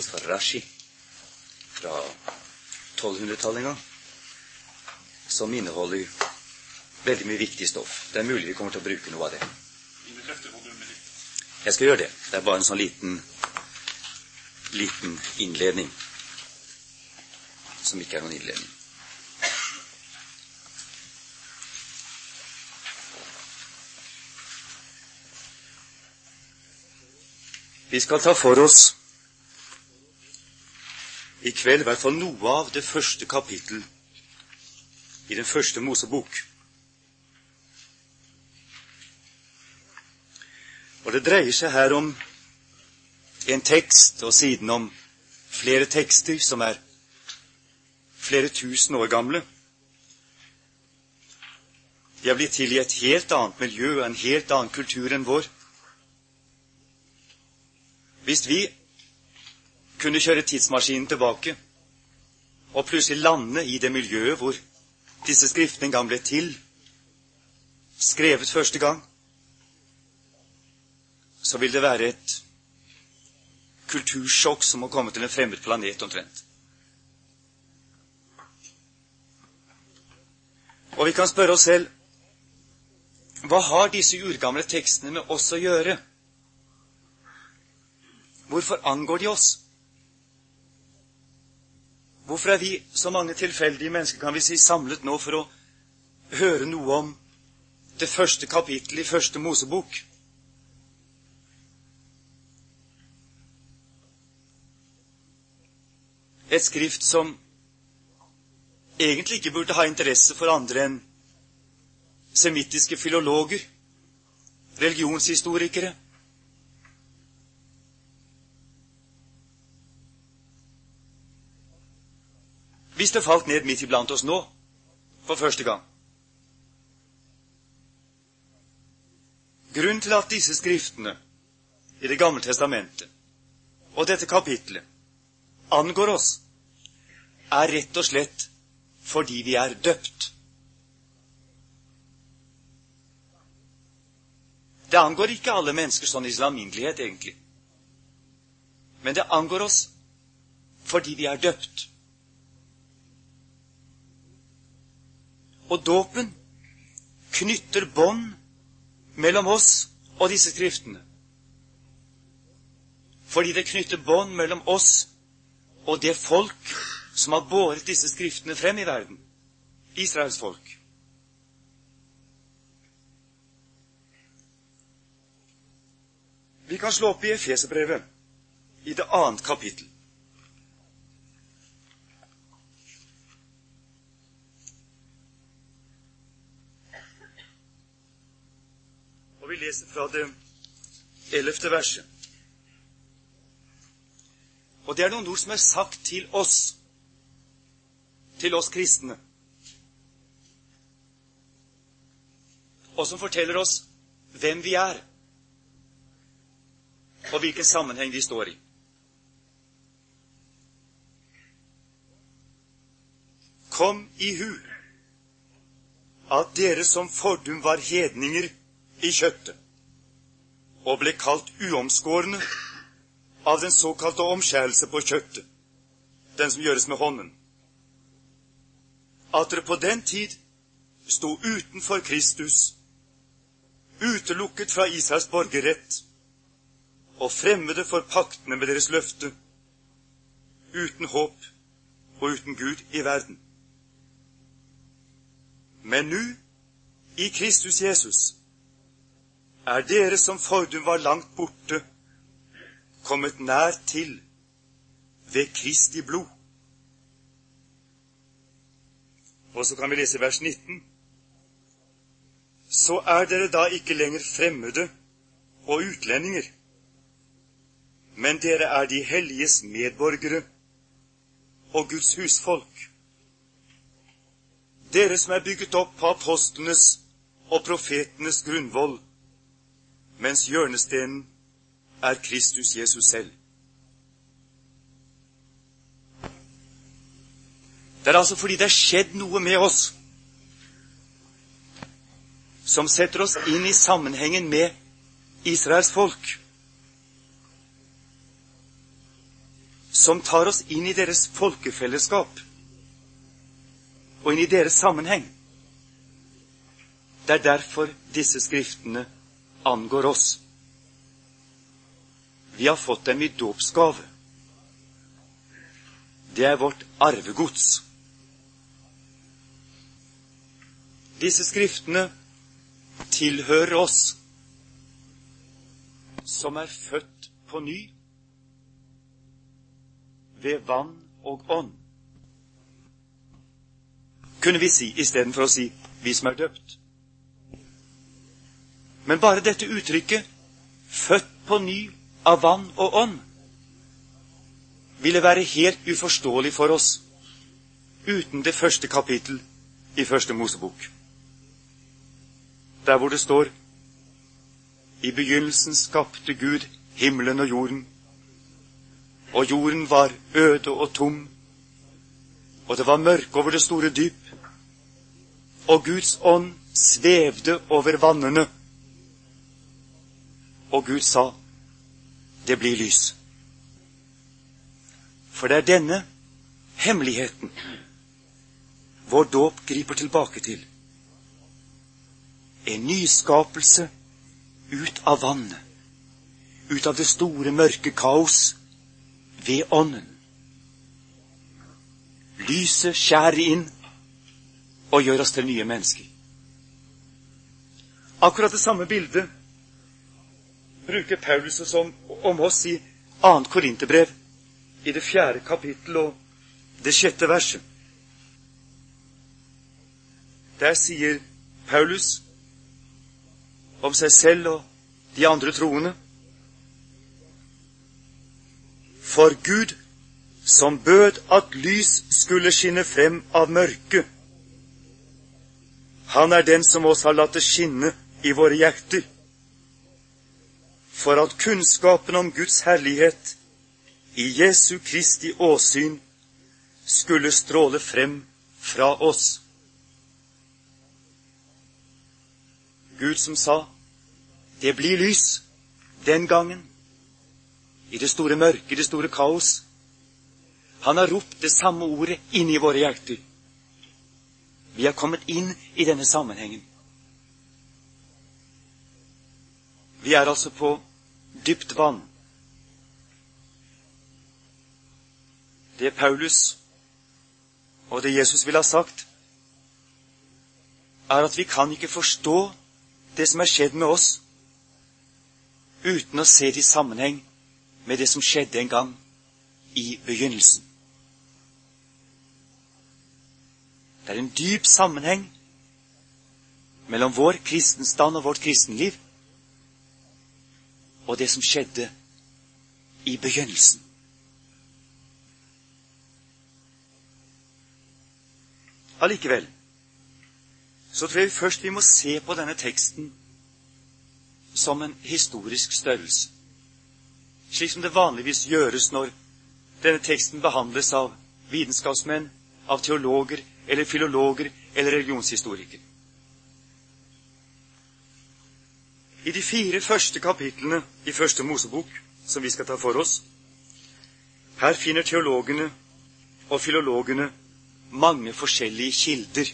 kalles for Rashi, fra 1200-tallet en gang, som inneholder veldig mye viktig stoff. Det er mulig vi kommer til å bruke noe av det. Jeg skal gjøre det. Det er bare en sånn liten, liten innledning. Som ikke er noen innledning. Vi skal ta for oss i kveld i hvert fall noe av det første kapittel i den første Mosebok. Og det dreier seg her om en tekst, og siden om flere tekster som er flere tusen år gamle. De er blitt til i et helt annet miljø en helt annen kultur enn vår. Hvis vi kunne kjøre tidsmaskinen tilbake og plutselig lande i det miljøet hvor disse skriftene en gang ble til, skrevet første gang, så vil det være et kultursjokk som å komme til en fremmed planet omtrent. Og vi kan spørre oss selv hva har disse urgamle tekstene med oss å gjøre? Hvorfor angår de oss? Hvorfor er vi så mange tilfeldige mennesker kan vi si, samlet nå for å høre noe om det første kapittelet i første Mosebok? Et skrift som egentlig ikke burde ha interesse for andre enn semittiske filologer, religionshistorikere, hvis det falt ned midt iblant oss nå for første gang. Grunnen til at disse skriftene i Det gamle testamentet og dette kapitlet angår oss, er rett og slett fordi vi er døpt. Det angår ikke alle mennesker sånn i sin alminnelighet, egentlig. Men det angår oss fordi vi er døpt. Og dåpen knytter bånd mellom oss og disse skriftene. Fordi det knytter bånd mellom oss og det folk som har båret disse skriftene frem i verden. Israels folk. Vi kan slå opp i Efeserbrevet, i det annet kapittel. Vi leser fra det ellevte verset. Og det er noen ord som er sagt til oss, til oss kristne, og som forteller oss hvem vi er, og hvilken sammenheng vi står i. Kom i hu at dere som fordum var hedninger, i kjøttet og ble kalt uomskårne av den såkalte omskjærelse på kjøttet, den som gjøres med hånden. At dere på den tid sto utenfor Kristus, utelukket fra Israels borgerrett og fremmede for paktene med deres løfte, uten håp og uten Gud i verden. Men nå, i Kristus Jesus, er dere som fordum var langt borte, kommet nær til ved Kristi blod. Og så kan vi lese vers 19. Så er dere da ikke lenger fremmede og utlendinger, men dere er de helliges medborgere og Guds husfolk. Dere som er bygget opp på apostlenes og profetenes grunnvoll, mens hjørnestenen er Kristus Jesus selv. Det er altså fordi det er skjedd noe med oss som setter oss inn i sammenhengen med Israels folk. som tar oss inn i deres folkefellesskap og inn i deres sammenheng. Det er derfor disse skriftene angår oss. Vi har fått dem i dåpsgave. Det er vårt arvegods. Disse skriftene tilhører oss som er født på ny ved vann og ånd. Kunne vi si istedenfor å si 'vi som er døpt'. Men bare dette uttrykket 'født på ny av vann og ånd' ville være helt uforståelig for oss uten det første kapittel i Første Mosebok, der hvor det står i begynnelsen skapte Gud himmelen og jorden, og jorden var øde og tom, og det var mørke over det store dyp, og Guds ånd svevde over vannene. Og Gud sa, det blir lys. For det er denne hemmeligheten vår dåp griper tilbake til. En nyskapelse ut av vannet, ut av det store, mørke kaos, ved Ånden. Lyset skjærer inn og gjør oss til nye mennesker. Akkurat det samme bildet bruker Paulus som, om oss i 2. Korinterbrev, i det fjerde kapittel og det sjette verset. Der sier Paulus om seg selv og de andre troende. For Gud, som bød at lys skulle skinne frem av mørket, han er den som oss har latt det skinne i våre hjerter, for at kunnskapen om Guds herlighet i Jesu Kristi åsyn skulle stråle frem fra oss. Gud som sa, 'Det blir lys' den gangen, i det store mørket, i det store kaos. Han har ropt det samme ordet inn i våre hjerter. Vi har kommet inn i denne sammenhengen. Vi er altså på dypt vann. Det Paulus og det Jesus ville ha sagt, er at vi kan ikke forstå det som er skjedd med oss, uten å se det i sammenheng med det som skjedde en gang i begynnelsen. Det er en dyp sammenheng mellom vår kristenstand og vårt kristenliv og det som skjedde i begynnelsen. Allikevel så tror jeg først vi må se på denne teksten som en historisk størrelse, slik som det vanligvis gjøres når denne teksten behandles av vitenskapsmenn, av teologer eller filologer eller religionshistorikere. I de fire første kapitlene i Første Mosebok, som vi skal ta for oss, her finner teologene og filologene mange forskjellige kilder.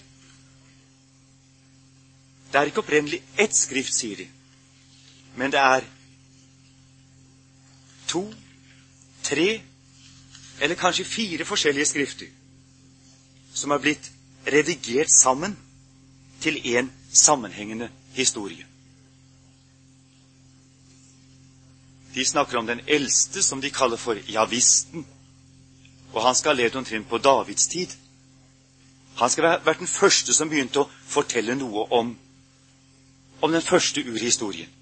Det er ikke opprinnelig ett skrift, sier de, men det er to, tre eller kanskje fire forskjellige skrifter som er blitt redigert sammen til én sammenhengende historie. De snakker om den eldste, som de kaller for javisten. Og han skal ha levd omtrent på Davids tid. Han skal ha vært den første som begynte å fortelle noe om, om den første urhistorien.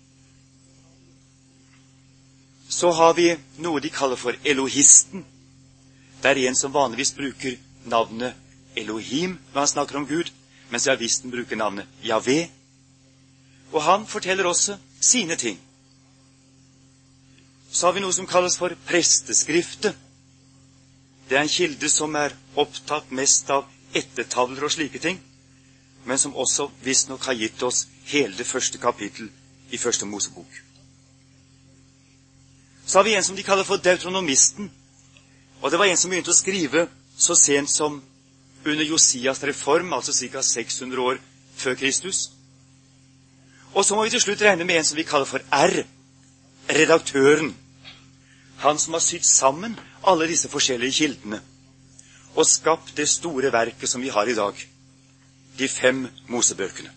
Så har vi noe de kaller for elohisten. Det er en som vanligvis bruker navnet Elohim når han snakker om Gud, mens javisten bruker navnet Javé. Og han forteller også sine ting. Så har vi noe som kalles for presteskriftet. Det er en kilde som er opptatt mest av ettertavler og slike ting, men som også visstnok har gitt oss hele det første kapittel i Første Mosebok. Så har vi en som de kaller for deutronomisten. Og det var en som begynte å skrive så sent som under Josias reform, altså ca. 600 år før Kristus. Og så må vi til slutt regne med en som vi kaller for R. Redaktøren. Han som har sydd sammen alle disse forskjellige kildene og skapt det store verket som vi har i dag. De fem Mosebøkene.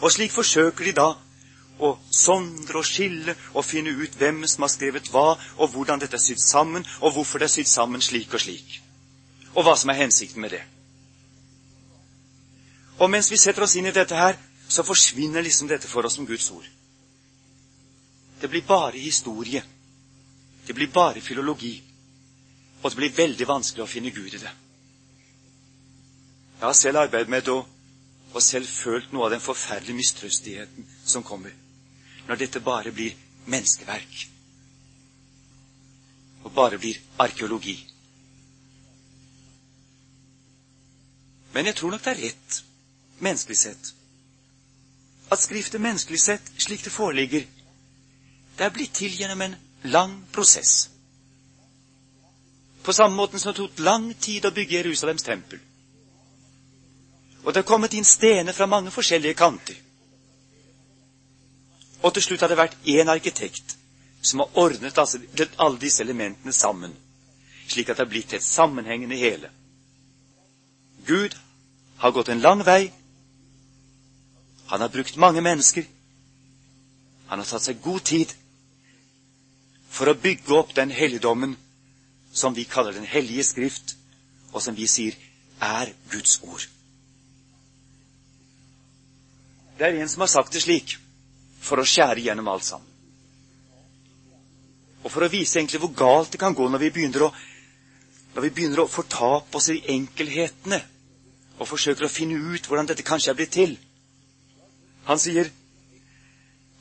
Og slik forsøker de da å sondre og skille og finne ut hvem som har skrevet hva, og hvordan dette er sydd sammen, og hvorfor det er sydd sammen slik og slik. Og hva som er hensikten med det. Og mens vi setter oss inn i dette her, så forsvinner liksom dette for oss som Guds ord. Det blir bare historie. Det blir bare filologi. Og det blir veldig vanskelig å finne Gud i det. Jeg har selv arbeidet med det og, selv følt noe av den forferdelige mistrøstigheten som kommer når dette bare blir menneskeverk. Og bare blir arkeologi. Men jeg tror nok det er rett, menneskelig sett, at Skriftet menneskelig sett, slik det foreligger, det er blitt til gjennom en lang prosess. På samme måte som det tok lang tid å bygge Jerusalems tempel. Og det er kommet inn stener fra mange forskjellige kanter. Og til slutt har det vært én arkitekt som har ordnet altså alle disse elementene sammen, slik at det har blitt et sammenhengende hele. Gud har gått en lang vei. Han har brukt mange mennesker. Han har tatt seg god tid for å bygge opp den helligdommen som vi kaller Den hellige skrift, og som vi sier er Guds ord. Det er en som har sagt det slik for å skjære gjennom alt sammen. Og for å vise egentlig hvor galt det kan gå når vi begynner å, når vi begynner å fortape oss i enkelhetene og forsøker å finne ut hvordan dette kanskje er blitt til. Han sier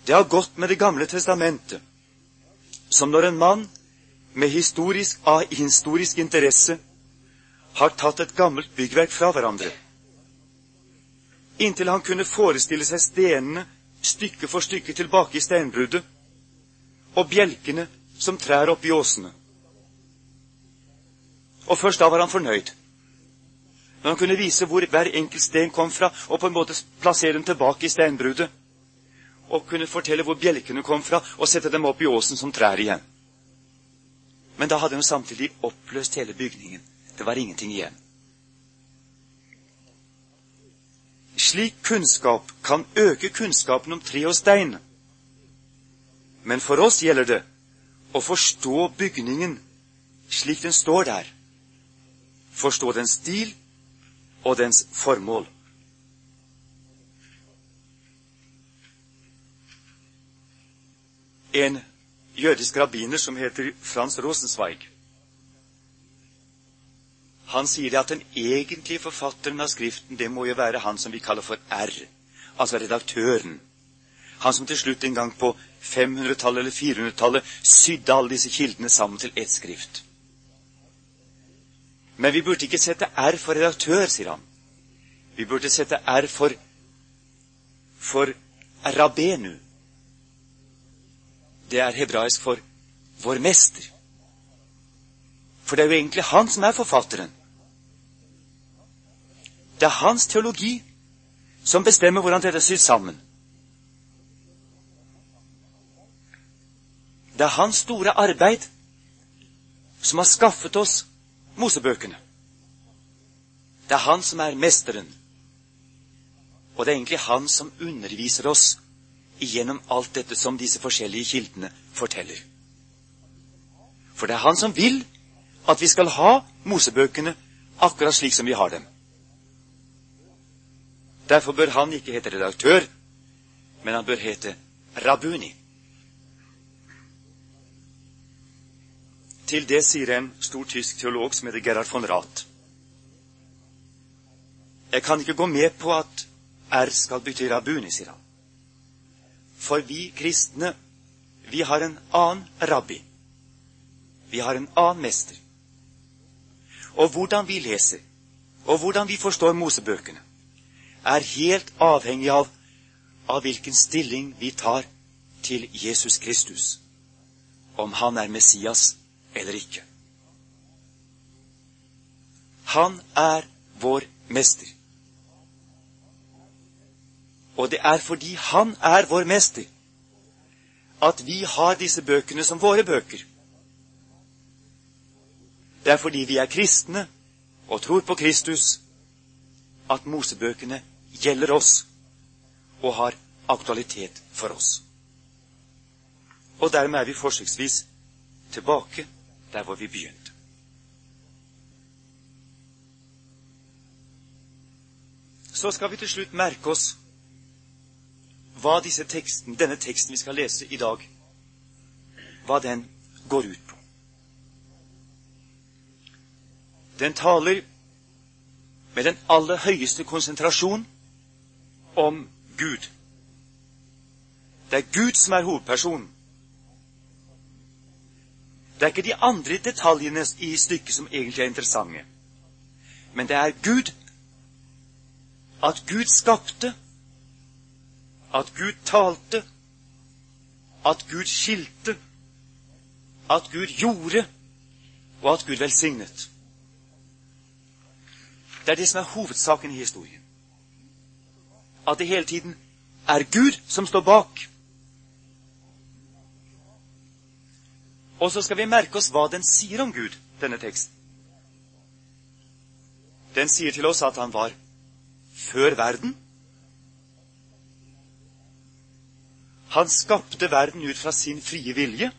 det har gått med Det gamle testamentet som når en mann med historisk, av historisk interesse har tatt et gammelt byggverk fra hverandre, inntil han kunne forestille seg stenene stykke for stykke tilbake i steinbruddet, og bjelkene som trær oppi åsene. Og først da var han fornøyd. Når han kunne vise hvor hver enkelt sten kom fra, og på en måte plassere dem tilbake i steinbruddet. Og kunne fortelle hvor bjelkene kom fra, og sette dem opp i åsen som trær igjen. Men da hadde hun samtidig oppløst hele bygningen. Det var ingenting igjen. Slik kunnskap kan øke kunnskapen om tre og stein. Men for oss gjelder det å forstå bygningen slik den står der. Forstå dens stil og dens formål. En jødisk rabbiner som heter Frans Rosenzweig, han sier det at den egentlige forfatteren av Skriften, det må jo være han som vi kaller for R, altså redaktøren. Han som til slutt en gang på 500-tallet eller 400-tallet sydde alle disse kildene sammen til ett skrift. Men vi burde ikke sette R for redaktør, sier han. Vi burde sette R for for rabenu. Det er hebraisk for vår mester. For det er jo egentlig han som er forfatteren. Det er hans teologi som bestemmer hvordan dette sydd sammen. Det er hans store arbeid som har skaffet oss Mosebøkene. Det er han som er mesteren. Og det er egentlig han som underviser oss igjennom alt dette som disse forskjellige kildene forteller. For det er han som vil at vi skal ha Mosebøkene akkurat slik som vi har dem. Derfor bør han ikke hete redaktør, men han bør hete Rabuni. Til det sier en stor tysk teolog som heter Gerhard von Rath. Jeg kan ikke gå med på at R skal bety Rabuni, sier han. For vi kristne, vi har en annen rabbi. Vi har en annen mester. Og hvordan vi leser, og hvordan vi forstår Mosebøkene, er helt avhengig av, av hvilken stilling vi tar til Jesus Kristus. om han er Messias eller ikke. Han er vår mester. Og det er fordi han er vår mester, at vi har disse bøkene som våre bøker. Det er fordi vi er kristne og tror på Kristus, at Mosebøkene gjelder oss og har aktualitet for oss. Og dermed er vi forsøksvis tilbake der hvor vi begynte. Så skal vi til slutt merke oss hva teksten, denne teksten vi skal lese i dag, hva den går ut på. Den taler med den aller høyeste konsentrasjon om Gud. Det er Gud som er hovedpersonen. Det er ikke de andre detaljene i stykket som egentlig er interessante. Men det er Gud. At Gud skapte. At Gud talte. At Gud skilte. At Gud gjorde. Og at Gud velsignet. Det er det som er hovedsaken i historien. At det hele tiden er Gud som står bak. Og så skal vi merke oss hva den sier om Gud, denne teksten. Den sier til oss at han var før verden. Han skapte verden ut fra sin frie vilje.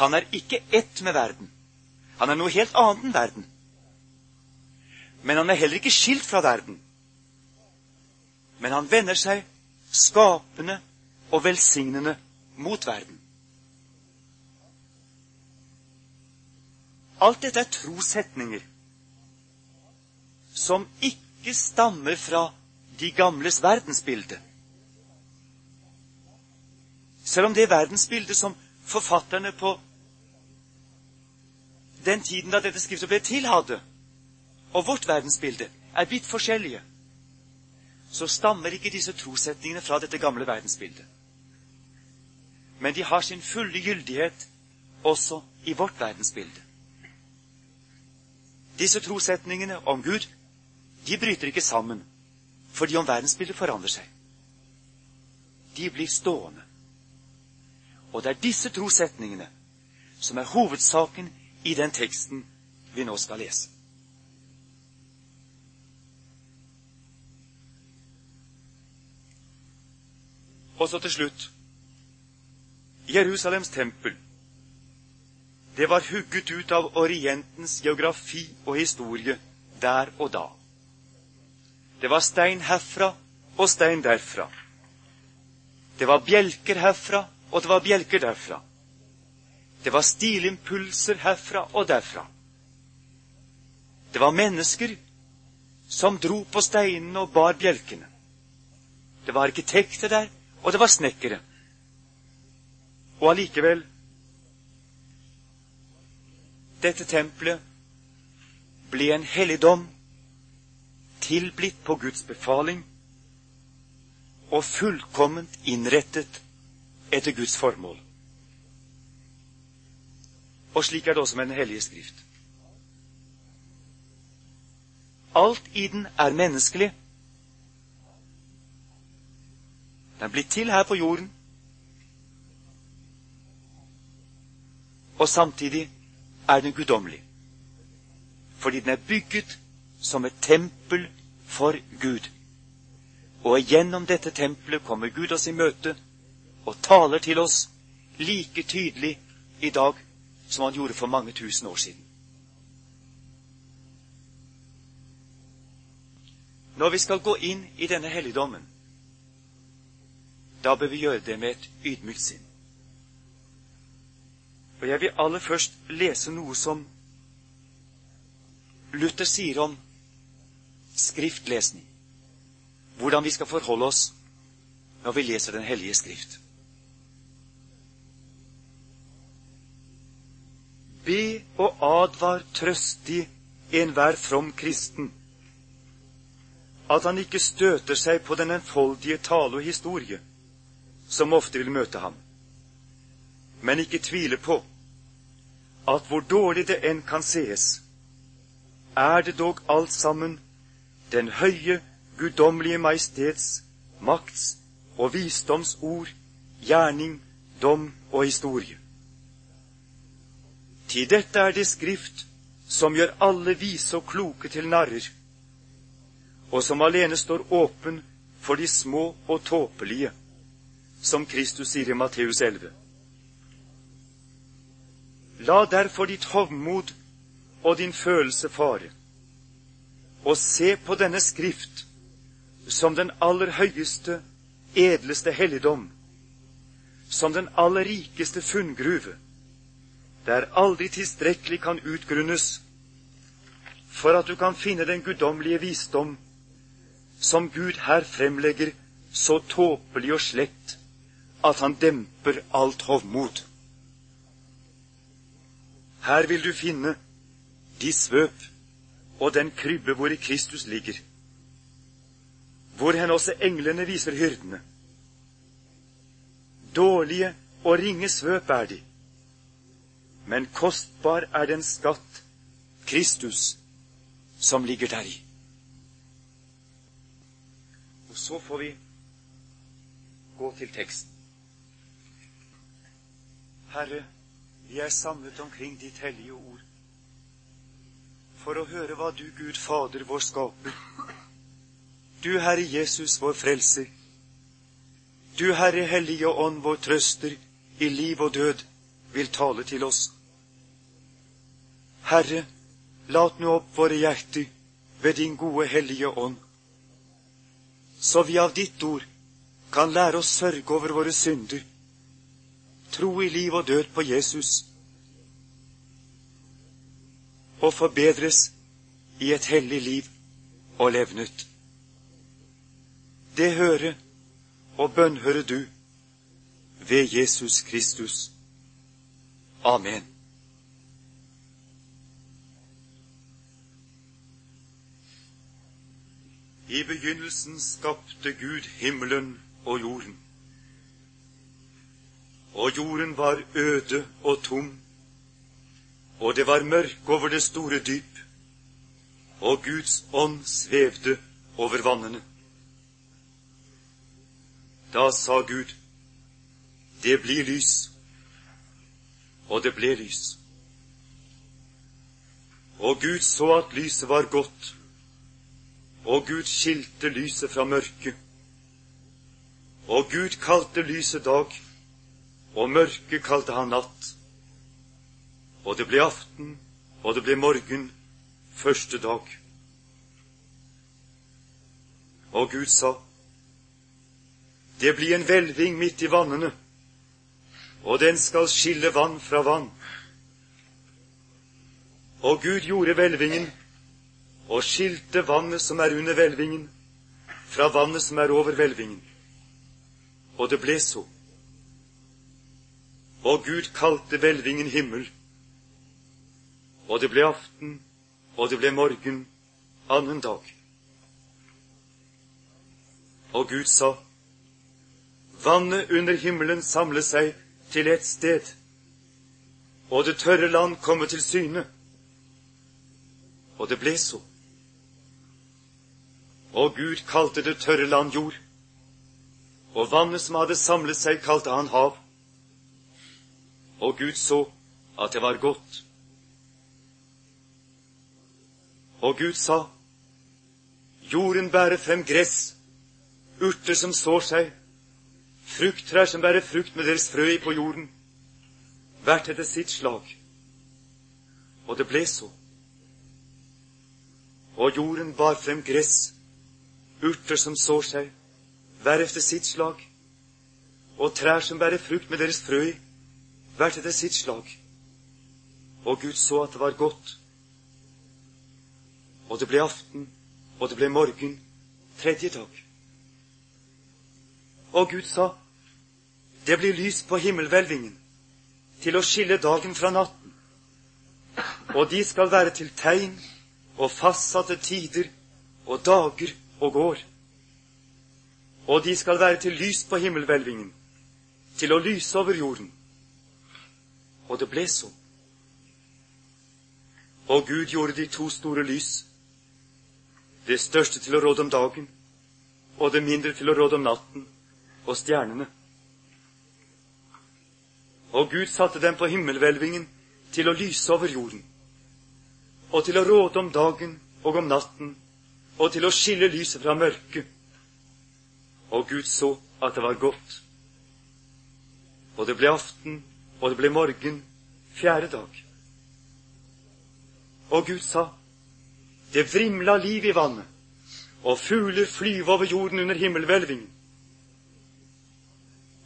Han er ikke ett med verden. Han er noe helt annet enn verden. Men han er heller ikke skilt fra verden. Men han vender seg skapende og velsignende mot verden. Alt dette er trosetninger som ikke stammer fra de gamles verdensbilde. Selv om det verdensbildet som forfatterne på den tiden da dette skriftet ble til, hadde, og vårt verdensbilde, er blitt forskjellige, så stammer ikke disse trosetningene fra dette gamle verdensbildet. Men de har sin fulle gyldighet også i vårt verdensbilde. Disse trosetningene om Gud de bryter ikke sammen fordi om verdensbildet forandrer seg. De blir stående. Og det er disse trosetningene som er hovedsaken i den teksten vi nå skal lese. Og så til slutt Jerusalems tempel. Det var hugget ut av Orientens geografi og historie der og da. Det var stein herfra og stein derfra. Det var bjelker herfra, og det var bjelker derfra. Det var stilimpulser herfra og derfra. Det var mennesker som dro på steinene og bar bjelkene. Det var arkitekter der, og det var snekkere. Og allikevel Dette tempelet ble en helligdom tilblitt på Guds befaling og fullkomment innrettet etter Guds formål. Og slik er det også med Den hellige skrift. Alt i den er menneskelig. Den blitt til her på jorden. Og samtidig er den guddommelig. Fordi den er bygget som et tempel for Gud. Og gjennom dette tempelet kommer Gud oss i møte og taler til oss like tydelig i dag som han gjorde for mange tusen år siden. Når vi skal gå inn i denne helligdommen, da bør vi gjøre det med et ydmykt sinn. Og jeg vil aller først lese noe som Luther sier om skriftlesning. Hvordan vi skal forholde oss når vi leser Den hellige skrift. Be og advar trøstig enhver from kristen, at han ikke støter seg på den enfoldige tale og historie, som ofte vil møte ham. Men ikke tvile på at hvor dårlig det enn kan sees, er det dog alt sammen den høye, guddommelige majestets, makts og visdoms ord, gjerning, dom og historie. Til dette er det Skrift som gjør alle vise og kloke til narrer, og som alene står åpen for de små og tåpelige, som Kristus sier i Matteus 11. La derfor ditt hovmod og din følelse fare, og se på denne Skrift som den aller høyeste, edleste helligdom, som den aller rikeste funngruve, der aldri tilstrekkelig kan utgrunnes for at du kan finne den guddommelige visdom som Gud her fremlegger så tåpelig og slett at han demper alt hovmod. Her vil du finne de svøp og den krybbe hvor i Kristus ligger, hvor hen også englene viser hyrdene. Dårlige og ringe svøp er de, men kostbar er den skatt, Kristus, som ligger deri. Og så får vi gå til teksten. Herre, vi er samlet omkring ditt hellige ord for å høre hva du, Gud Fader, vår skaper, du, Herre Jesus, vår frelser, du, Herre Hellige Ånd, vår trøster i liv og død, vil tale til oss. Herre, lat nå opp våre hjerter ved din gode Hellige Ånd, så vi av ditt ord kan lære oss sørge over våre synder, tro i liv og død på Jesus, og forbedres i et hellig liv og levnet. Det hører og bønnhører du ved Jesus Kristus. Amen. I begynnelsen skapte Gud himmelen og jorden. Og jorden var øde og tom, og det var mørk over det store dyp, og Guds ånd svevde over vannene. Da sa Gud, det blir lys, og det ble lys. Og Gud så at lyset var godt, og Gud skilte lyset fra mørket. Og Gud kalte lyset dag, og mørket kalte han natt. Og det ble aften, og det ble morgen, første dag. Og Gud sa, det blir en hvelving midt i vannene, og den skal skille vann fra vann. Og Gud gjorde hvelvingen og skilte vannet som er under hvelvingen, fra vannet som er over hvelvingen. Og det ble så. Og Gud kalte hvelvingen himmel. Og det ble aften, og det ble morgen, annen dag. Og Gud sa, vannet under himmelen samle seg til ett sted, og det tørre land komme til syne. Og det ble så. Og Gud kalte det tørre land jord, og vannet som hadde samlet seg, kalte han hav. Og Gud så at det var godt. Og Gud sa, jorden bærer frem gress, urter som sår seg, frukttrær som bærer frukt med deres frø i på jorden, hvert etter sitt slag. Og det ble så. Og jorden bar frem gress, urter som sår seg, hver efter sitt slag, og trær som bærer frukt med deres frø i, hvert etter sitt slag. Og Gud så at det var godt. Og det ble aften, og det ble morgen, tredje dag. Og Gud sa, det blir lys på himmelhvelvingen, til å skille dagen fra natten. Og de skal være til tegn og fastsatte tider og dager og går. Og de skal være til lys på himmelhvelvingen, til å lyse over jorden. Og det ble så. Og Gud gjorde de to store lys, det største til å råde om dagen, og det mindre til å råde om natten og stjernene. Og Gud satte dem på himmelhvelvingen til å lyse over jorden, og til å råde om dagen og om natten, og til å skille lyset fra mørket. Og Gud så at det var godt. Og det ble aften, og det ble morgen, fjerde dag. Og Gud sa, det vrimla liv i vannet, og fugler flyve over jorden under himmelhvelvingen.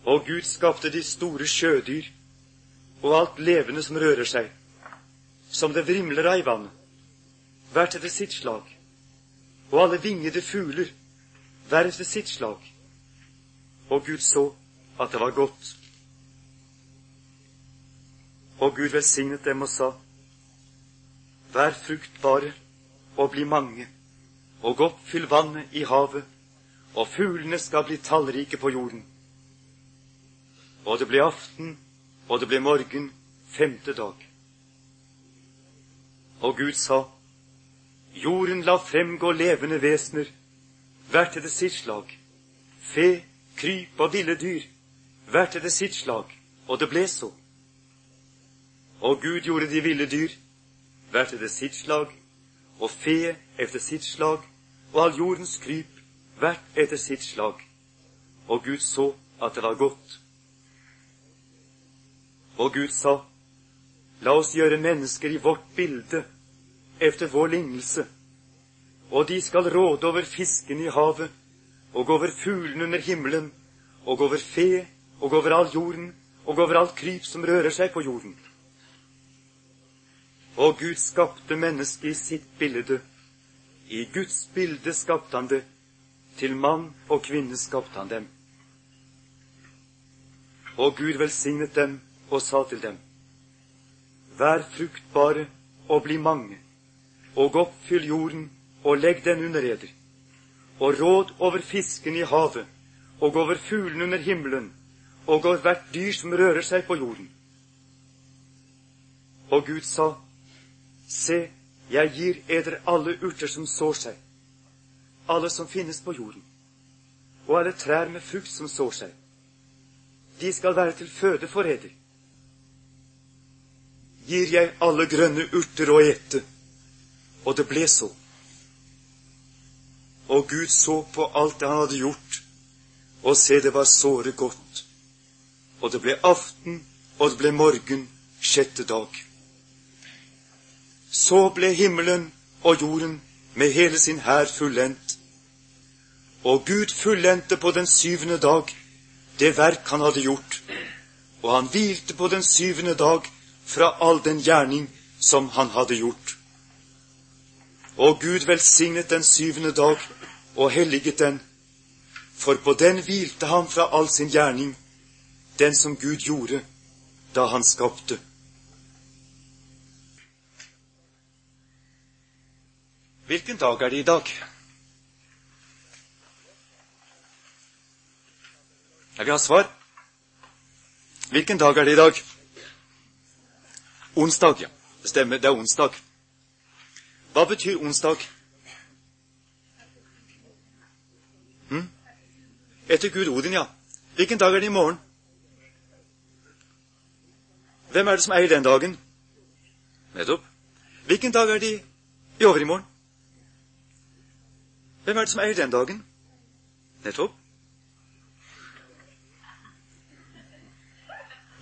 Og Gud skapte de store sjødyr og alt levende som rører seg, som det vrimler av i vannet, hvert etter sitt slag, og alle vingede fugler, hver etter sitt slag. Og Gud så at det var godt. Og Gud velsignet dem og sa:" Vær fruktbare og bli mange, og oppfyll vannet i havet, og fuglene skal bli tallrike på jorden. Og det ble aften, og det ble morgen, femte dag. Og Gud sa, Jorden la fremgå levende vesener, hvert etter sitt slag, fe, kryp og ville dyr, hvert etter sitt slag, og det ble så. Og Gud gjorde de ville dyr hvert etter sitt slag, og fe etter sitt slag, og all jordens kryp hvert etter sitt slag. Og Gud så at det var godt. Og Gud sa, La oss gjøre mennesker i vårt bilde, efter vår lignelse, og de skal råde over fiskene i havet, og over fuglene under himmelen, og over fe, og over all jorden, og over alt kryp som rører seg på jorden. Og Gud skapte mennesket i sitt bilde. I Guds bilde skapte han det. Til mann og kvinne skapte han dem. Og Gud velsignet dem og sa til dem, Vær fruktbare og bli mange, og oppfyll jorden og legg den under eder, og råd over fisken i havet, og over fuglene under himmelen, og over hvert dyr som rører seg på jorden. Og Gud sa, Se, jeg gir eder alle urter som sår seg, alle som finnes på jorden, og alle trær med frukt som sår seg. De skal være til føde for eder. Gir jeg alle grønne urter å ete, og det ble så. Og Gud så på alt det han hadde gjort, og se, det var såre godt. Og det ble aften, og det ble morgen, sjette dag. Så ble himmelen og jorden med hele sin hær fullendt. Og Gud fullendte på den syvende dag det verk han hadde gjort, og han hvilte på den syvende dag fra all den gjerning som han hadde gjort. Og Gud velsignet den syvende dag og helliget den, for på den hvilte han fra all sin gjerning, den som Gud gjorde da han skapte. Hvilken dag er det i dag? Jeg vil ha svar. Hvilken dag er det i dag? Onsdag, ja. Det stemmer, det er onsdag. Hva betyr onsdag? Hm? Etter Gud Odin, ja. Hvilken dag er det i morgen? Hvem er det som eier den dagen? Nettopp. Hvilken dag er det i overmorgen? Hvem er det som eier den dagen? Nettopp.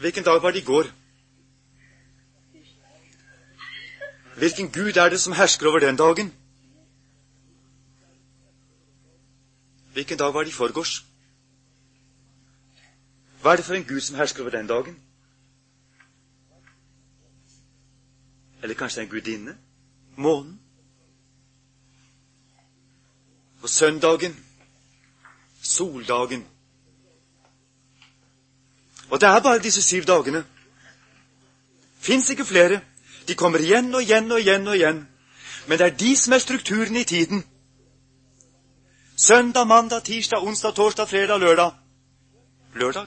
Hvilken dag var det i går? Hvilken gud er det som hersker over den dagen? Hvilken dag var det i forgårs? Hva er det for en gud som hersker over den dagen? Eller kanskje en gudinne? Månen? På søndagen, soldagen. Og det er bare disse syv dagene. Fins ikke flere. De kommer igjen og igjen og igjen og igjen. Men det er de som er strukturen i tiden. Søndag, mandag, tirsdag, onsdag, torsdag, fredag, lørdag. Lørdag?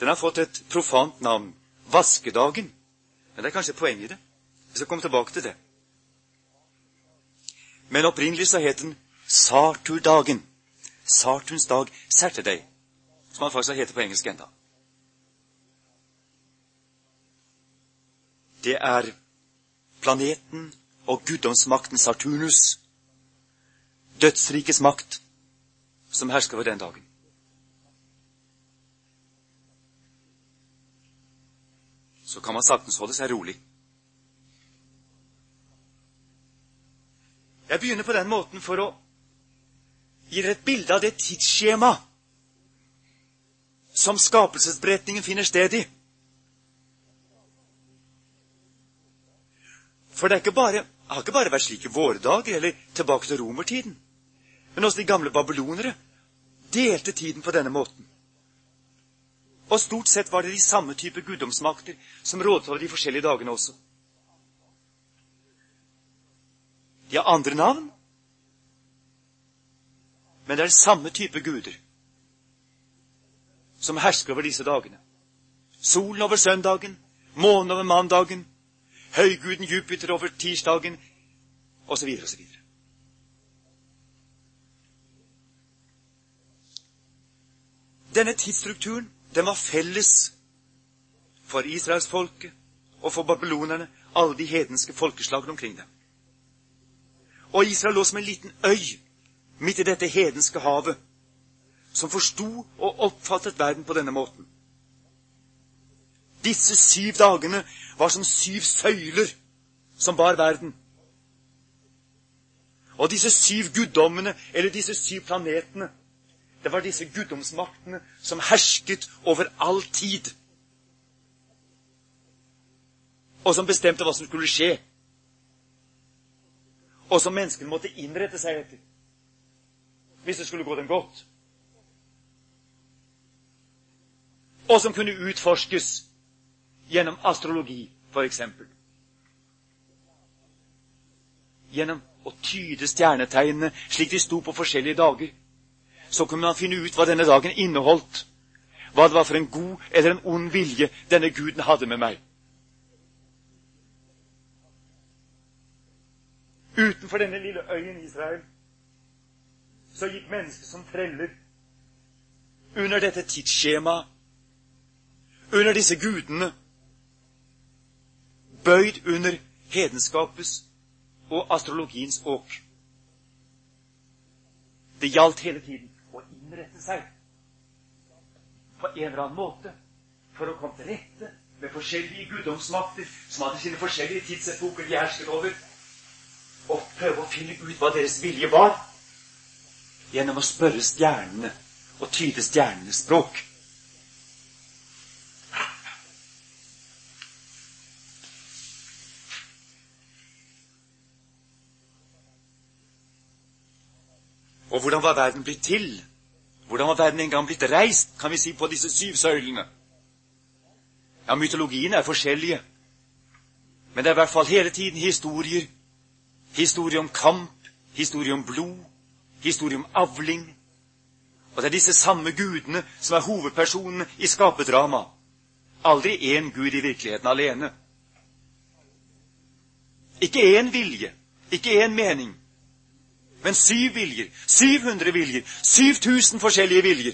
Den har fått et profant navn. Vaskedagen. Men det er kanskje poenget i det. Vi skal komme tilbake til det. Men opprinnelig så het den Sarturdagen. Sartuns dag, Saturday, som han faktisk heter på engelsk enda. Det er planeten og guddomsmakten Saturnus, dødsrikets makt, som hersker over den dagen. Så kan man saktens holde seg rolig. Jeg begynner på den måten for å gi dere et bilde av det tidsskjema som skapelsesberetningen finner sted i. For det, bare, har ikke bare vært slik i våre dager eller tilbake til romertiden. Men også de gamle babylonere delte tiden på denne måten. Og stort sett var det de samme type guddomsmakter som rådet over de forskjellige dagene også. De har andre navn, men det er samme type guder som hersker over disse dagene. Solen over søndagen, månen over mandagen, høyguden Jupiter over tirsdagen, osv. osv. Denne tidsstrukturen den var felles for israelsfolket og for babylonerne, alle de hedenske folkeslagene omkring dem. Og Israel lå som en liten øy midt i dette hedenske havet, som forsto og oppfattet verden på denne måten. Disse syv dagene var som syv søyler som bar verden. Og disse syv guddommene, eller disse syv planetene, det var disse guddomsmaktene som hersket over all tid. Og som bestemte hva som skulle skje. Og som menneskene måtte innrette seg etter hvis det skulle gå dem godt. Og som kunne utforskes gjennom astrologi, f.eks. Gjennom å tyde stjernetegnene slik de sto på forskjellige dager. Så kunne man finne ut hva denne dagen inneholdt. Hva det var for en god eller en ond vilje denne guden hadde med meg. Utenfor denne lille øyen Israel så gikk mennesket som treller under dette tidsskjemaet, under disse gudene, bøyd under hedenskapets og astrologiens åk. Det gjaldt hele tiden å innrette seg på en eller annen måte for å komme til rette med forskjellige guddomsmakter som hadde sine forskjellige tidsepoker de hersket over, og prøve å finne ut hva deres vilje var gjennom å spørre stjernene og tyde stjernenes språk. Og hvordan var verden blitt til? Hvordan var verden en gang blitt reist, kan vi si, på disse syv søylene? Ja, mytologiene er forskjellige. Men det er i hvert fall hele tiden historier. Historie om kamp, historie om blod, historie om avling. Og det er disse samme gudene som er hovedpersonene i skaperdrama. Aldri én gud i virkeligheten alene. Ikke én vilje, ikke én mening, men syv viljer, 700 viljer, 7000 forskjellige viljer.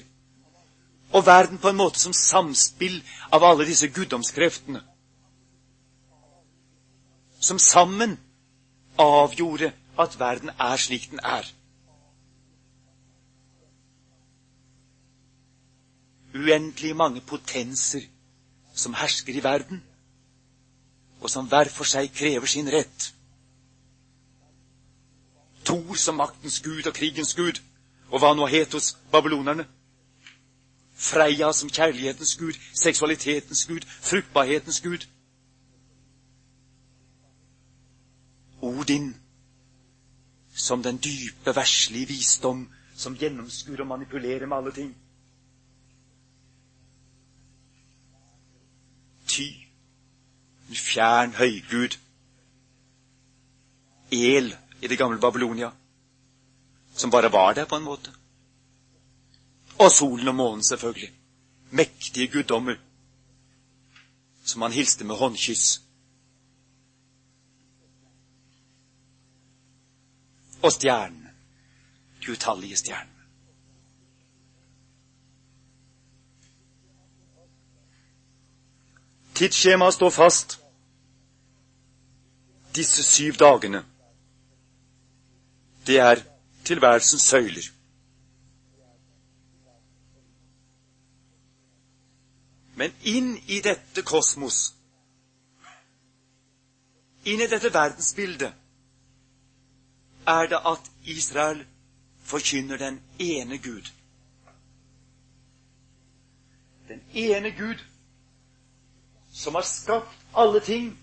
Og verden på en måte som samspill av alle disse guddomskreftene. Som sammen avgjorde at verden er slik den er. uendelig mange potenser som hersker i verden, og som hver for seg krever sin rett. Thor som maktens gud og krigens gud, og hva nå het hos babylonerne. Freia som kjærlighetens gud, seksualitetens gud, fruktbarhetens gud. Odin som den dype, verslige visdom som gjennomskuer og manipulerer med alle ting. Ty, en fjern høygud. El i det gamle Babylonia, som bare var der på en måte. Og solen og månen, selvfølgelig. mektige guddommer som han hilste med håndkyss. Og stjernene, de utallige stjernene. Tidsskjemaet står fast. Disse syv dagene, det er tilværelsens søyler. Men inn i dette kosmos, inn i dette verdensbildet, er det at Israel forkynner den ene Gud. Den ene Gud som har skapt alle ting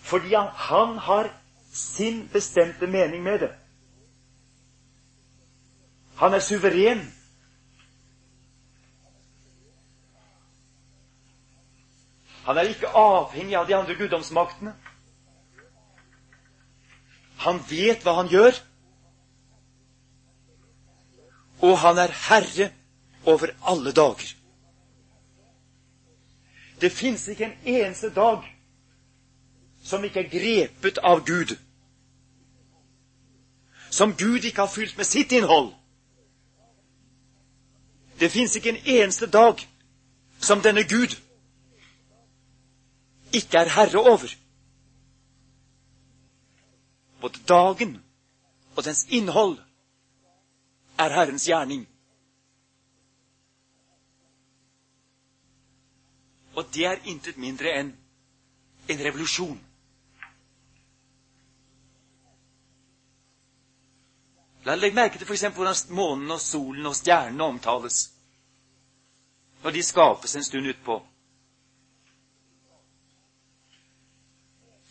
fordi han har sin bestemte mening med det. Han er suveren Han er ikke avhengig av de andre guddomsmaktene. Han vet hva han gjør, og han er herre over alle dager. Det fins ikke en eneste dag som ikke er grepet av Gud. Som Gud ikke har fylt med sitt innhold. Det fins ikke en eneste dag som denne Gud ikke er herre over. Både dagen og dens innhold er Herrens gjerning. Og det er intet mindre enn en revolusjon. La Legg merke til f.eks. hvordan månen og solen og stjernene omtales når de skapes en stund utpå.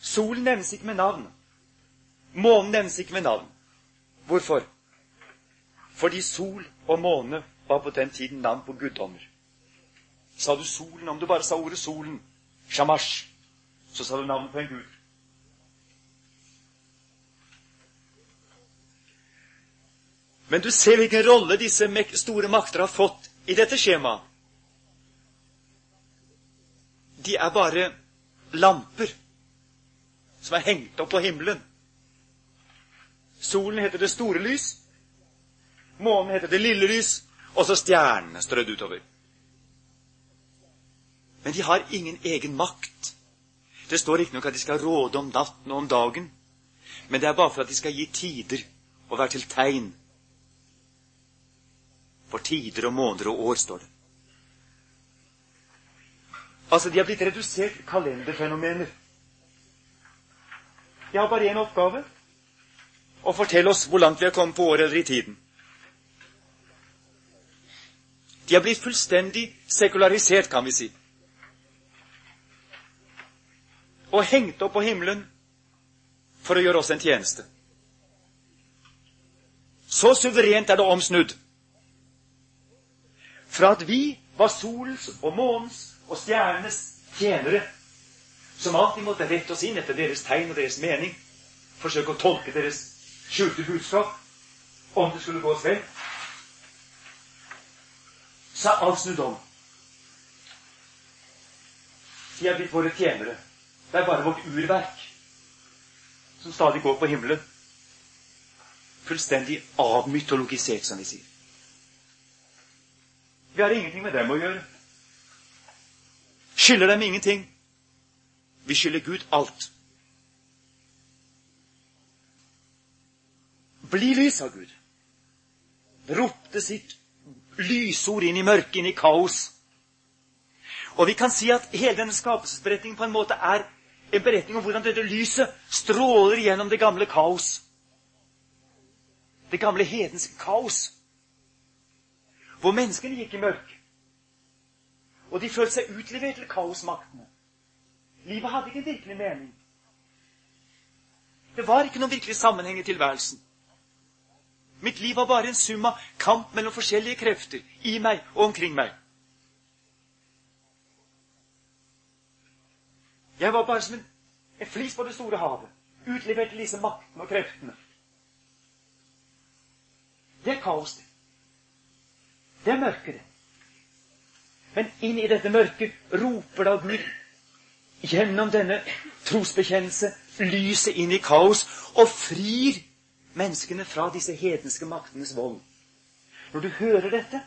Solen nevnes ikke med navn. Månen nevnes ikke med navn. Hvorfor? Fordi sol og måne var på den tiden navn på guddommer. Sa du solen, om du bare sa ordet solen, shamash, så sa du navnet på en gud. Men du ser hvilken rolle disse store makter har fått i dette skjemaet. De er bare lamper som er hengt opp på himmelen. Solen heter det store lys, månen heter det lille lys, og så stjernene strødd utover. Men de har ingen egen makt. Det står noe at de skal råde om natten og om dagen, men det er bare for at de skal gi tider og være til tegn. For tider og måneder og år, står det. Altså, de har blitt redusert kalenderfenomener. Jeg har bare én oppgave å fortelle oss hvor langt vi har kommet på året eller i tiden. De har blitt fullstendig sekularisert, kan vi si. Og hengt opp på himmelen for å gjøre oss en tjeneste. Så suverent er det omsnudd. Fra at vi var solens og månens og stjernenes tjenere som alltid måtte rette oss inn etter deres tegn og deres mening, forsøke å tolke deres skjulte budskap, om det skulle gå oss vel, så er alt snudd om. De er blitt våre tjenere. Det er bare vårt urverk som stadig går på himmelen. Fullstendig avmytologisert, som vi sier. Vi har ingenting med dem å gjøre. Skylder dem ingenting. Vi skylder Gud alt. Bli lys, sa Gud. Ropte sitt lysord inn i mørket, inn i kaos. Og vi kan si at hele denne skapelsesberetningen på en måte er en beretning om hvordan dette lyset stråler gjennom det gamle kaos. Det gamle hedenske kaos. Hvor menneskene gikk i mørk. Og de følte seg utlevert til kaosmaktene. Livet hadde ikke en virkelig mening. Det var ikke noen virkelig sammenheng i tilværelsen. Mitt liv var bare en sum av kamp mellom forskjellige krefter i meg og omkring meg. Jeg var bare som en, en flis på det store havet, utlevert til disse maktene og kreftene. Det er kaos, det. Det er mørke, det. Men inn i dette mørket roper da Gud gjennom denne trosbekjennelse lyset inn i kaos og frir menneskene fra disse hedenske maktenes vold. Når du hører dette,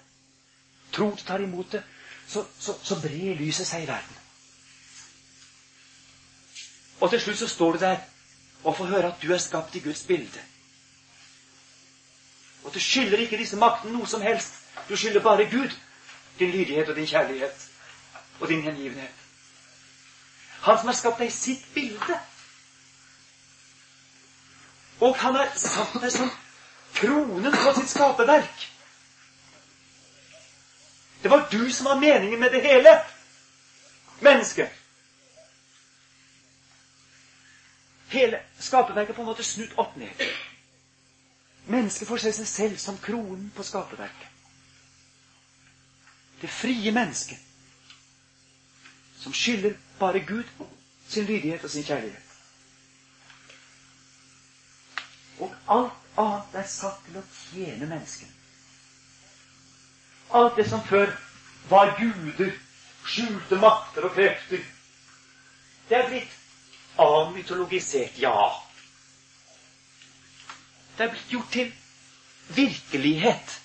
tror du tar imot det, så, så, så brer lyset seg i verden. Og til slutt så står du der og får høre at du er skapt i Guds bilde. Og du skylder ikke disse maktene noe som helst. Du skylder bare Gud din lydighet og din kjærlighet og din hengivenhet. Han som har skapt deg sitt bilde. Og han er satt deg som kronen på sitt skaperverk. Det var du som var meningen med det hele. Mennesket. Hele skaperverket på en måte snudd opp ned. Mennesket får se seg selv som kronen på skaperverket. Det frie mennesket som skylder bare Gud sin lydighet og sin kjærlighet. Og alt annet er satt til å tjene mennesket. Alt det som før var guder, skjulte makter og krefter, det er blitt avmytologisert, ja. Det er blitt gjort til virkelighet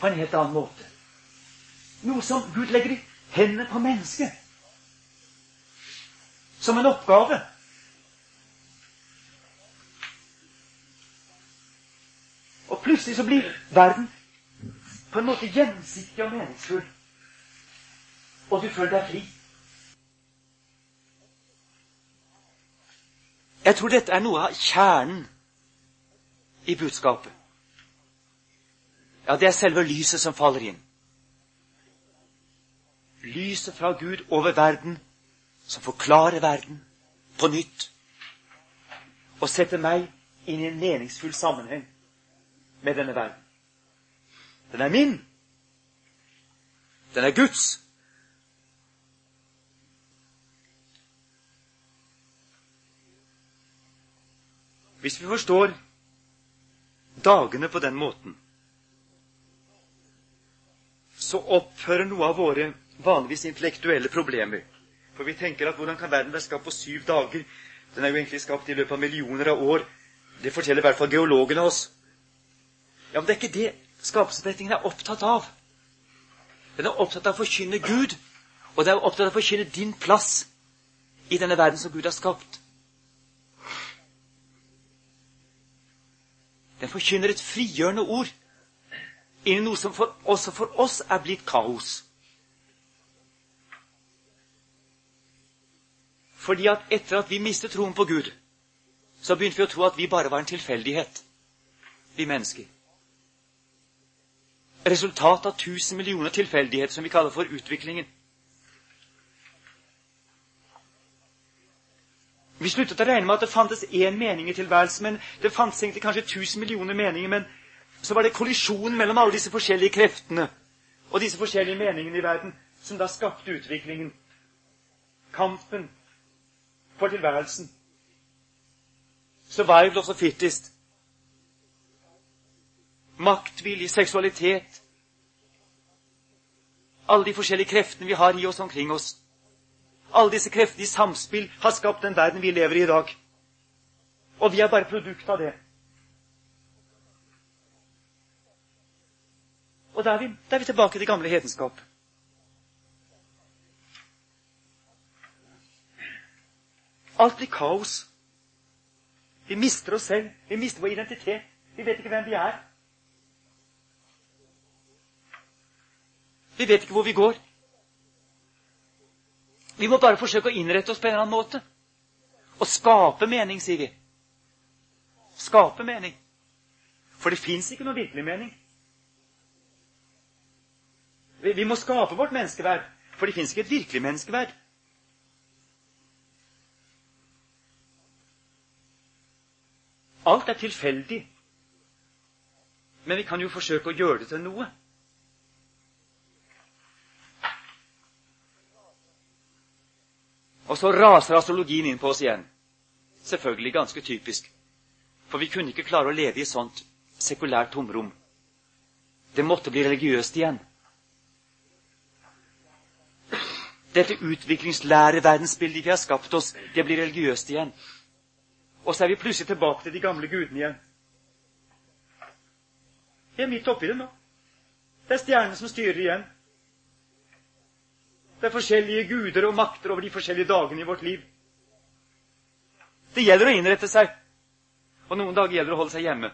på en helt annen måte. Noe som Gud legger i hendene på mennesket. Som en oppgave. Plutselig så blir verden på en måte gjensidig og meningsfull. Og du føler deg fri. Jeg tror dette er noe av kjernen i budskapet. Ja, det er selve lyset som faller inn. Lyset fra Gud over verden, som forklarer verden på nytt. Og setter meg inn i en meningsfull sammenheng med denne verden. Den er min. Den er Guds. Hvis vi forstår dagene på den måten, så opphører noe av våre vanligvis intellektuelle problemer. For vi tenker at hvordan kan verden være skapt på syv dager? Den er jo egentlig skapt i løpet av millioner av år. Det forteller i hvert fall geologene oss. Ja, Men det er ikke det skapelsesberetningen er opptatt av. Den er opptatt av å forkynne Gud, og den er opptatt av å forkynne din plass i denne verden som Gud har skapt. Den forkynner et frigjørende ord inn i noe som for, også for oss er blitt kaos. Fordi at etter at vi mistet troen på Gud, så begynte vi å tro at vi bare var en tilfeldighet, vi mennesker. Resultatet av tusen millioner tilfeldigheter som vi kaller for utviklingen. Vi sluttet å regne med at det fantes én mening i tilværelsen. men Det fantes egentlig kanskje tusen millioner meninger, men så var det kollisjonen mellom alle disse forskjellige kreftene og disse forskjellige meningene i verden som da skapte utviklingen. Kampen for tilværelsen. Survival of the fittest. Maktvilje, seksualitet. Alle de forskjellige kreftene vi har i oss omkring oss. Alle disse kreftene i samspill har skapt den verden vi lever i i dag. Og vi er bare produkt av det. Og da er da er vi tilbake til gamle hedenskap. Alt blir kaos. Vi mister oss selv. Vi mister vår identitet. Vi vet ikke hvem vi er. Vi vet ikke hvor vi går. Vi må bare forsøke å innrette oss på en eller annen måte. Og skape mening, sier vi. Skape mening. For det fins ikke noe virkelig mening. Vi, vi må skape vårt menneskeverd, for det fins ikke et virkelig menneskeverd. Alt er tilfeldig. Men vi kan jo forsøke å gjøre det til noe. Og så raser astrologien inn på oss igjen. Selvfølgelig ganske typisk. For vi kunne ikke klare å leve i sånt sekulært tomrom. Det måtte bli religiøst igjen. Dette utviklingslære-verdensbildet vi har skapt oss, det blir religiøst igjen. Og så er vi plutselig tilbake til de gamle gudene igjen. Vi er midt oppi det nå. Det er stjernene som styrer igjen. Det er forskjellige guder og makter over de forskjellige dagene i vårt liv. Det gjelder å innrette seg, og noen dager gjelder det å holde seg hjemme.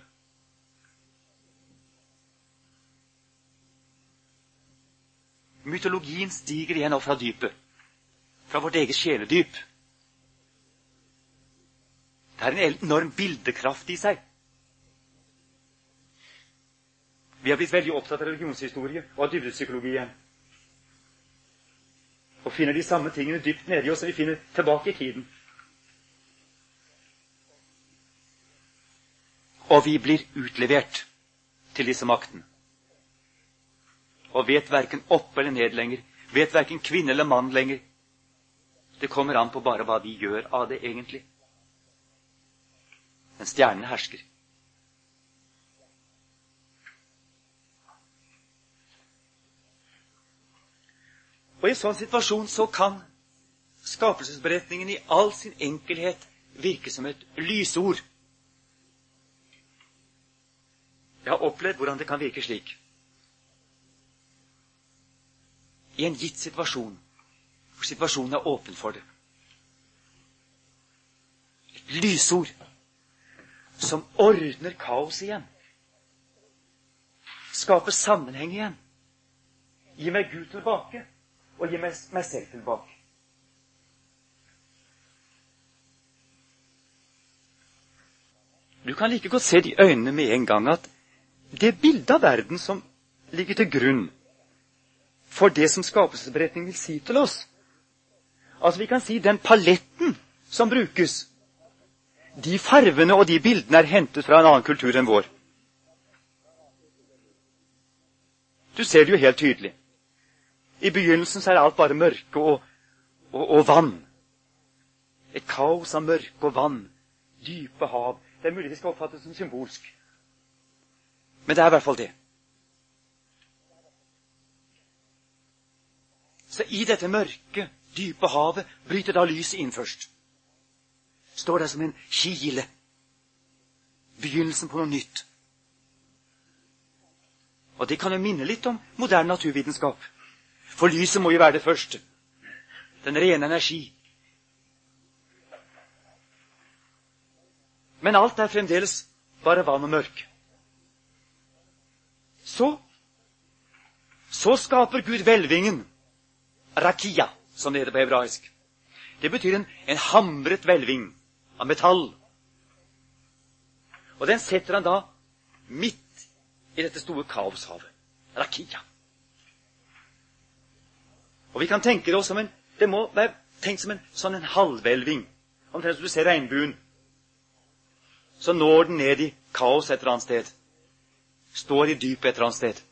Mytologien stiger igjen opp fra dypet, fra vårt eget sjeledyp. Det er en enorm bildekraft i seg. Vi har blitt veldig opptatt av religionshistorie og av dybdepsykologi igjen. Og finner de samme tingene dypt nedi oss som vi finner tilbake i tiden. Og vi blir utlevert til disse maktene og vet verken opp eller ned lenger. Vet verken kvinne eller mann lenger. Det kommer an på bare hva vi gjør av det, egentlig. Men stjernene hersker. Og i en sånn situasjon så kan skapelsesberetningen i all sin enkelhet virke som et lysord. Jeg har opplevd hvordan det kan virke slik. i en gitt situasjon, hvor situasjonen er åpen for det. Et lysord som ordner kaos igjen. Skaper sammenheng igjen. Gi meg Gud tilbake, og gi meg, selv tilbake. Du kan like godt se de øynene med en gang at det bildet av verden som ligger til grunn for det som skapelsesberetningen vil si til oss. Altså Vi kan si den paletten som brukes, de farvene og de bildene er hentet fra en annen kultur enn vår. Du ser det jo helt tydelig. I begynnelsen så er alt bare mørke og, og, og vann. Et kaos av mørke og vann. Dype hav. Det er mulig det skal oppfattes som symbolsk. Men det er i hvert fall det. Så i dette mørke, dype havet bryter da lyset inn først. Står der som en kile. Begynnelsen på noe nytt. Og det kan jo minne litt om moderne naturvitenskap. For lyset må jo være det første. Den rene energi. Men alt er fremdeles bare vann og mørke. Så så skaper Gud hvelvingen rakia, som det heter på hebraisk. Det betyr en, en hamret hvelving av metall. Og den setter han da midt i dette store kaoshavet. Rakia. Og vi kan tenke det også men Det må være tenkt som en sånn en halvhvelving. Omtrent som du ser regnbuen. Så når den ned i kaos et eller annet sted. Står i dypet et eller annet sted.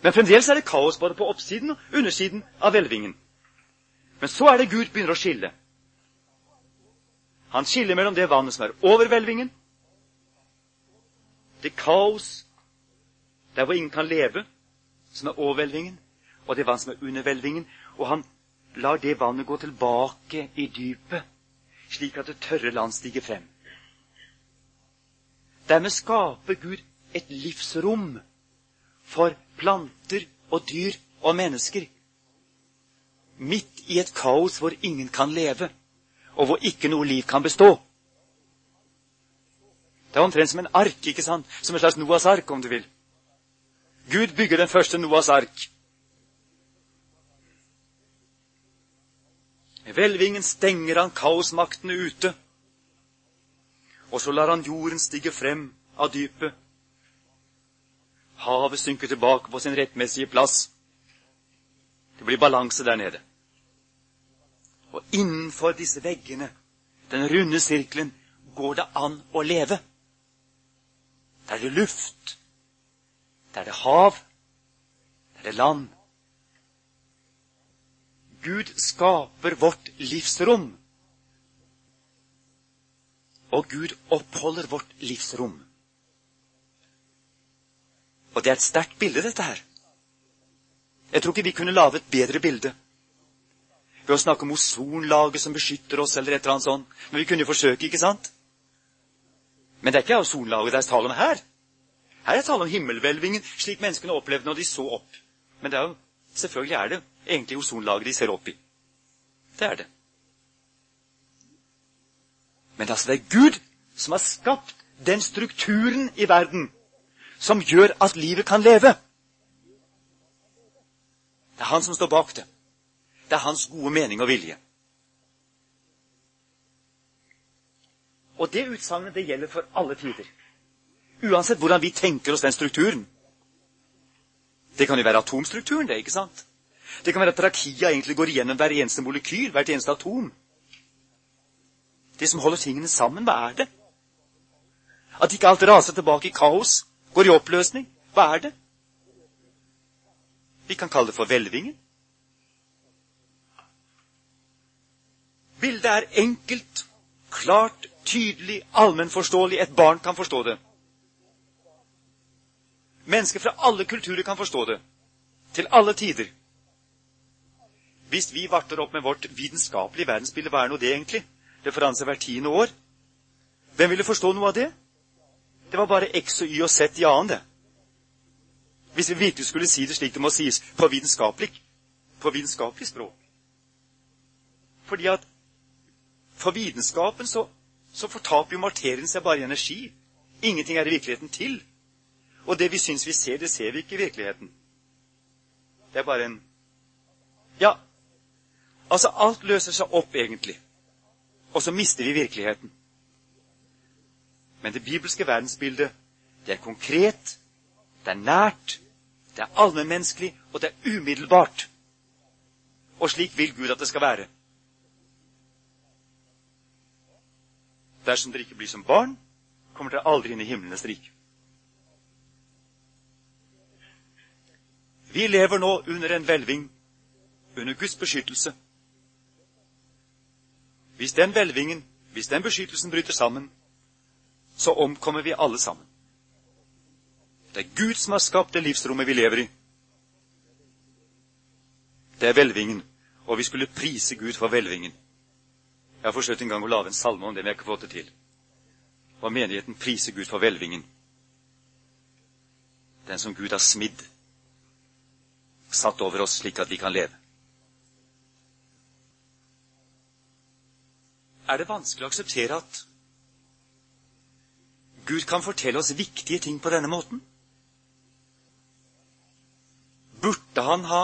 Men fremdeles er det kaos både på oppsiden og undersiden av hvelvingen. Men så er det Gud begynner å skille. Han skiller mellom det vannet som er over hvelvingen, det kaos der hvor ingen kan leve, som er overhvelvingen, og det vann som er underhvelvingen. Og han lar det vannet gå tilbake i dypet, slik at det tørre land stiger frem. Dermed skaper Gud et livsrom for planter og dyr og mennesker. Midt i et kaos hvor ingen kan leve, og hvor ikke noe liv kan bestå. Det er omtrent som en ark, ikke sant? Som en slags Noas ark, om du vil. Gud bygger den første Noas ark. Med hvelvingen stenger han kaosmaktene ute. Og så lar han jorden stige frem av dypet Havet synker tilbake på sin rettmessige plass. Det blir balanse der nede. Og innenfor disse veggene, den runde sirkelen, går det an å leve. Der er det luft. Der er det hav. Der er det land. Gud skaper vårt livsrom. Og Gud oppholder vårt livsrom. Og det er et sterkt bilde, dette her. Jeg tror ikke vi kunne lage et bedre bilde ved å snakke om ozonlaget som beskytter oss, eller et eller annet sånt. Men vi kunne jo forsøke, ikke sant? Men det er ikke ozonlaget det er tale om her. Her er det tale om himmelhvelvingen, slik menneskene opplevde når de så opp. Men det er jo, selvfølgelig er det egentlig ozonlaget de ser opp i. Det er det. Men altså, det er Gud som har skapt den strukturen i verden som gjør at livet kan leve. Det er han som står bak det. Det er hans gode mening og vilje. Og det utsagnet det gjelder for alle tider. Uansett hvordan vi tenker oss den strukturen. Det kan jo være atomstrukturen, det, ikke sant? Det kan være at rakia egentlig går igjennom hver eneste molekyl, hvert eneste atom. Det som holder tingene sammen, hva er det? At ikke alt raser tilbake i kaos, går i oppløsning. Hva er det? Vi kan kalle det for hvelvingen. Bildet er enkelt, klart, tydelig, allmennforståelig. Et barn kan forstå det. Mennesker fra alle kulturer kan forstå det. Til alle tider. Hvis vi varter opp med vårt vitenskapelige verdensbilde, hva er nå det egentlig? Det forandrer seg hvert tiende år. Hvem ville forstå noe av det? Det var bare X og Y og Z i annen, det. Hvis vi virkelig skulle si det slik det må sies, på vitenskapelig, på vitenskapelig språk. Fordi at for vitenskapen så, så fortaper jo materien seg bare i energi. Ingenting er i virkeligheten til. Og det vi syns vi ser, det ser vi ikke i virkeligheten. Det er bare en Ja, altså alt løser seg opp, egentlig. Og så mister vi virkeligheten. Men det bibelske verdensbildet, det er konkret, det er nært, det er allmennmenneskelig, og det er umiddelbart. Og slik vil Gud at det skal være. Dersom dere ikke blir som barn, kommer dere aldri inn i himlenes rike. Vi lever nå under en hvelving, under Guds beskyttelse. Hvis den hvelvingen, hvis den beskyttelsen bryter sammen, så omkommer vi alle sammen. Det er Gud som har skapt det livsrommet vi lever i. Det er hvelvingen, og vi skulle prise Gud for hvelvingen. Jeg har forsøkt en gang å lage en salme om det, men jeg har ikke fått det til. Og menigheten priser Gud for hvelvingen. Den som Gud har smidd, satt over oss slik at vi kan leve. Er det vanskelig å akseptere at Gud kan fortelle oss viktige ting på denne måten? Burde han ha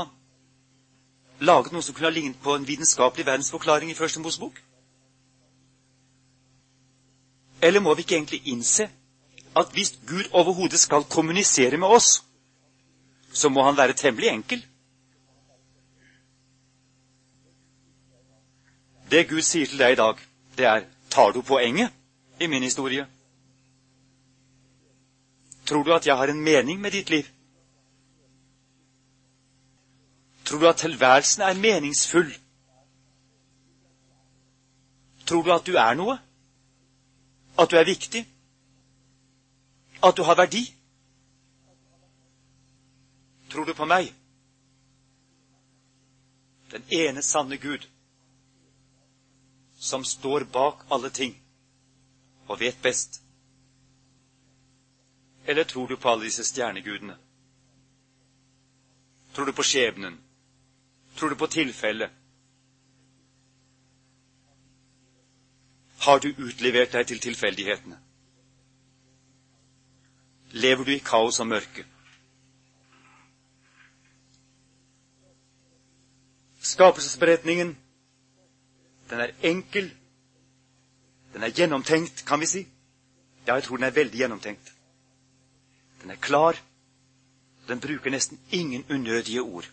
laget noe som kunne ha lignet på en vitenskapelig verdensforklaring i Første Mosebok? Eller må vi ikke egentlig innse at hvis Gud overhodet skal kommunisere med oss, så må han være temmelig enkel? Det Gud sier til deg i dag, det er Tar du poenget i min historie? Tror du at jeg har en mening med ditt liv? Tror du at tilværelsen er meningsfull? Tror du at du er noe? At du er viktig? At du har verdi? Tror du på meg? Den ene sanne Gud, som står bak alle ting og vet best. Eller tror du på alle disse stjernegudene? Tror du på skjebnen? Tror du på tilfellet? Har du utlevert deg til tilfeldighetene? Lever du i kaos og mørke? Skapelsesberetningen, den er enkel. Den er gjennomtenkt, kan vi si. Ja, jeg tror den er veldig gjennomtenkt. Den er klar. Den bruker nesten ingen unødige ord.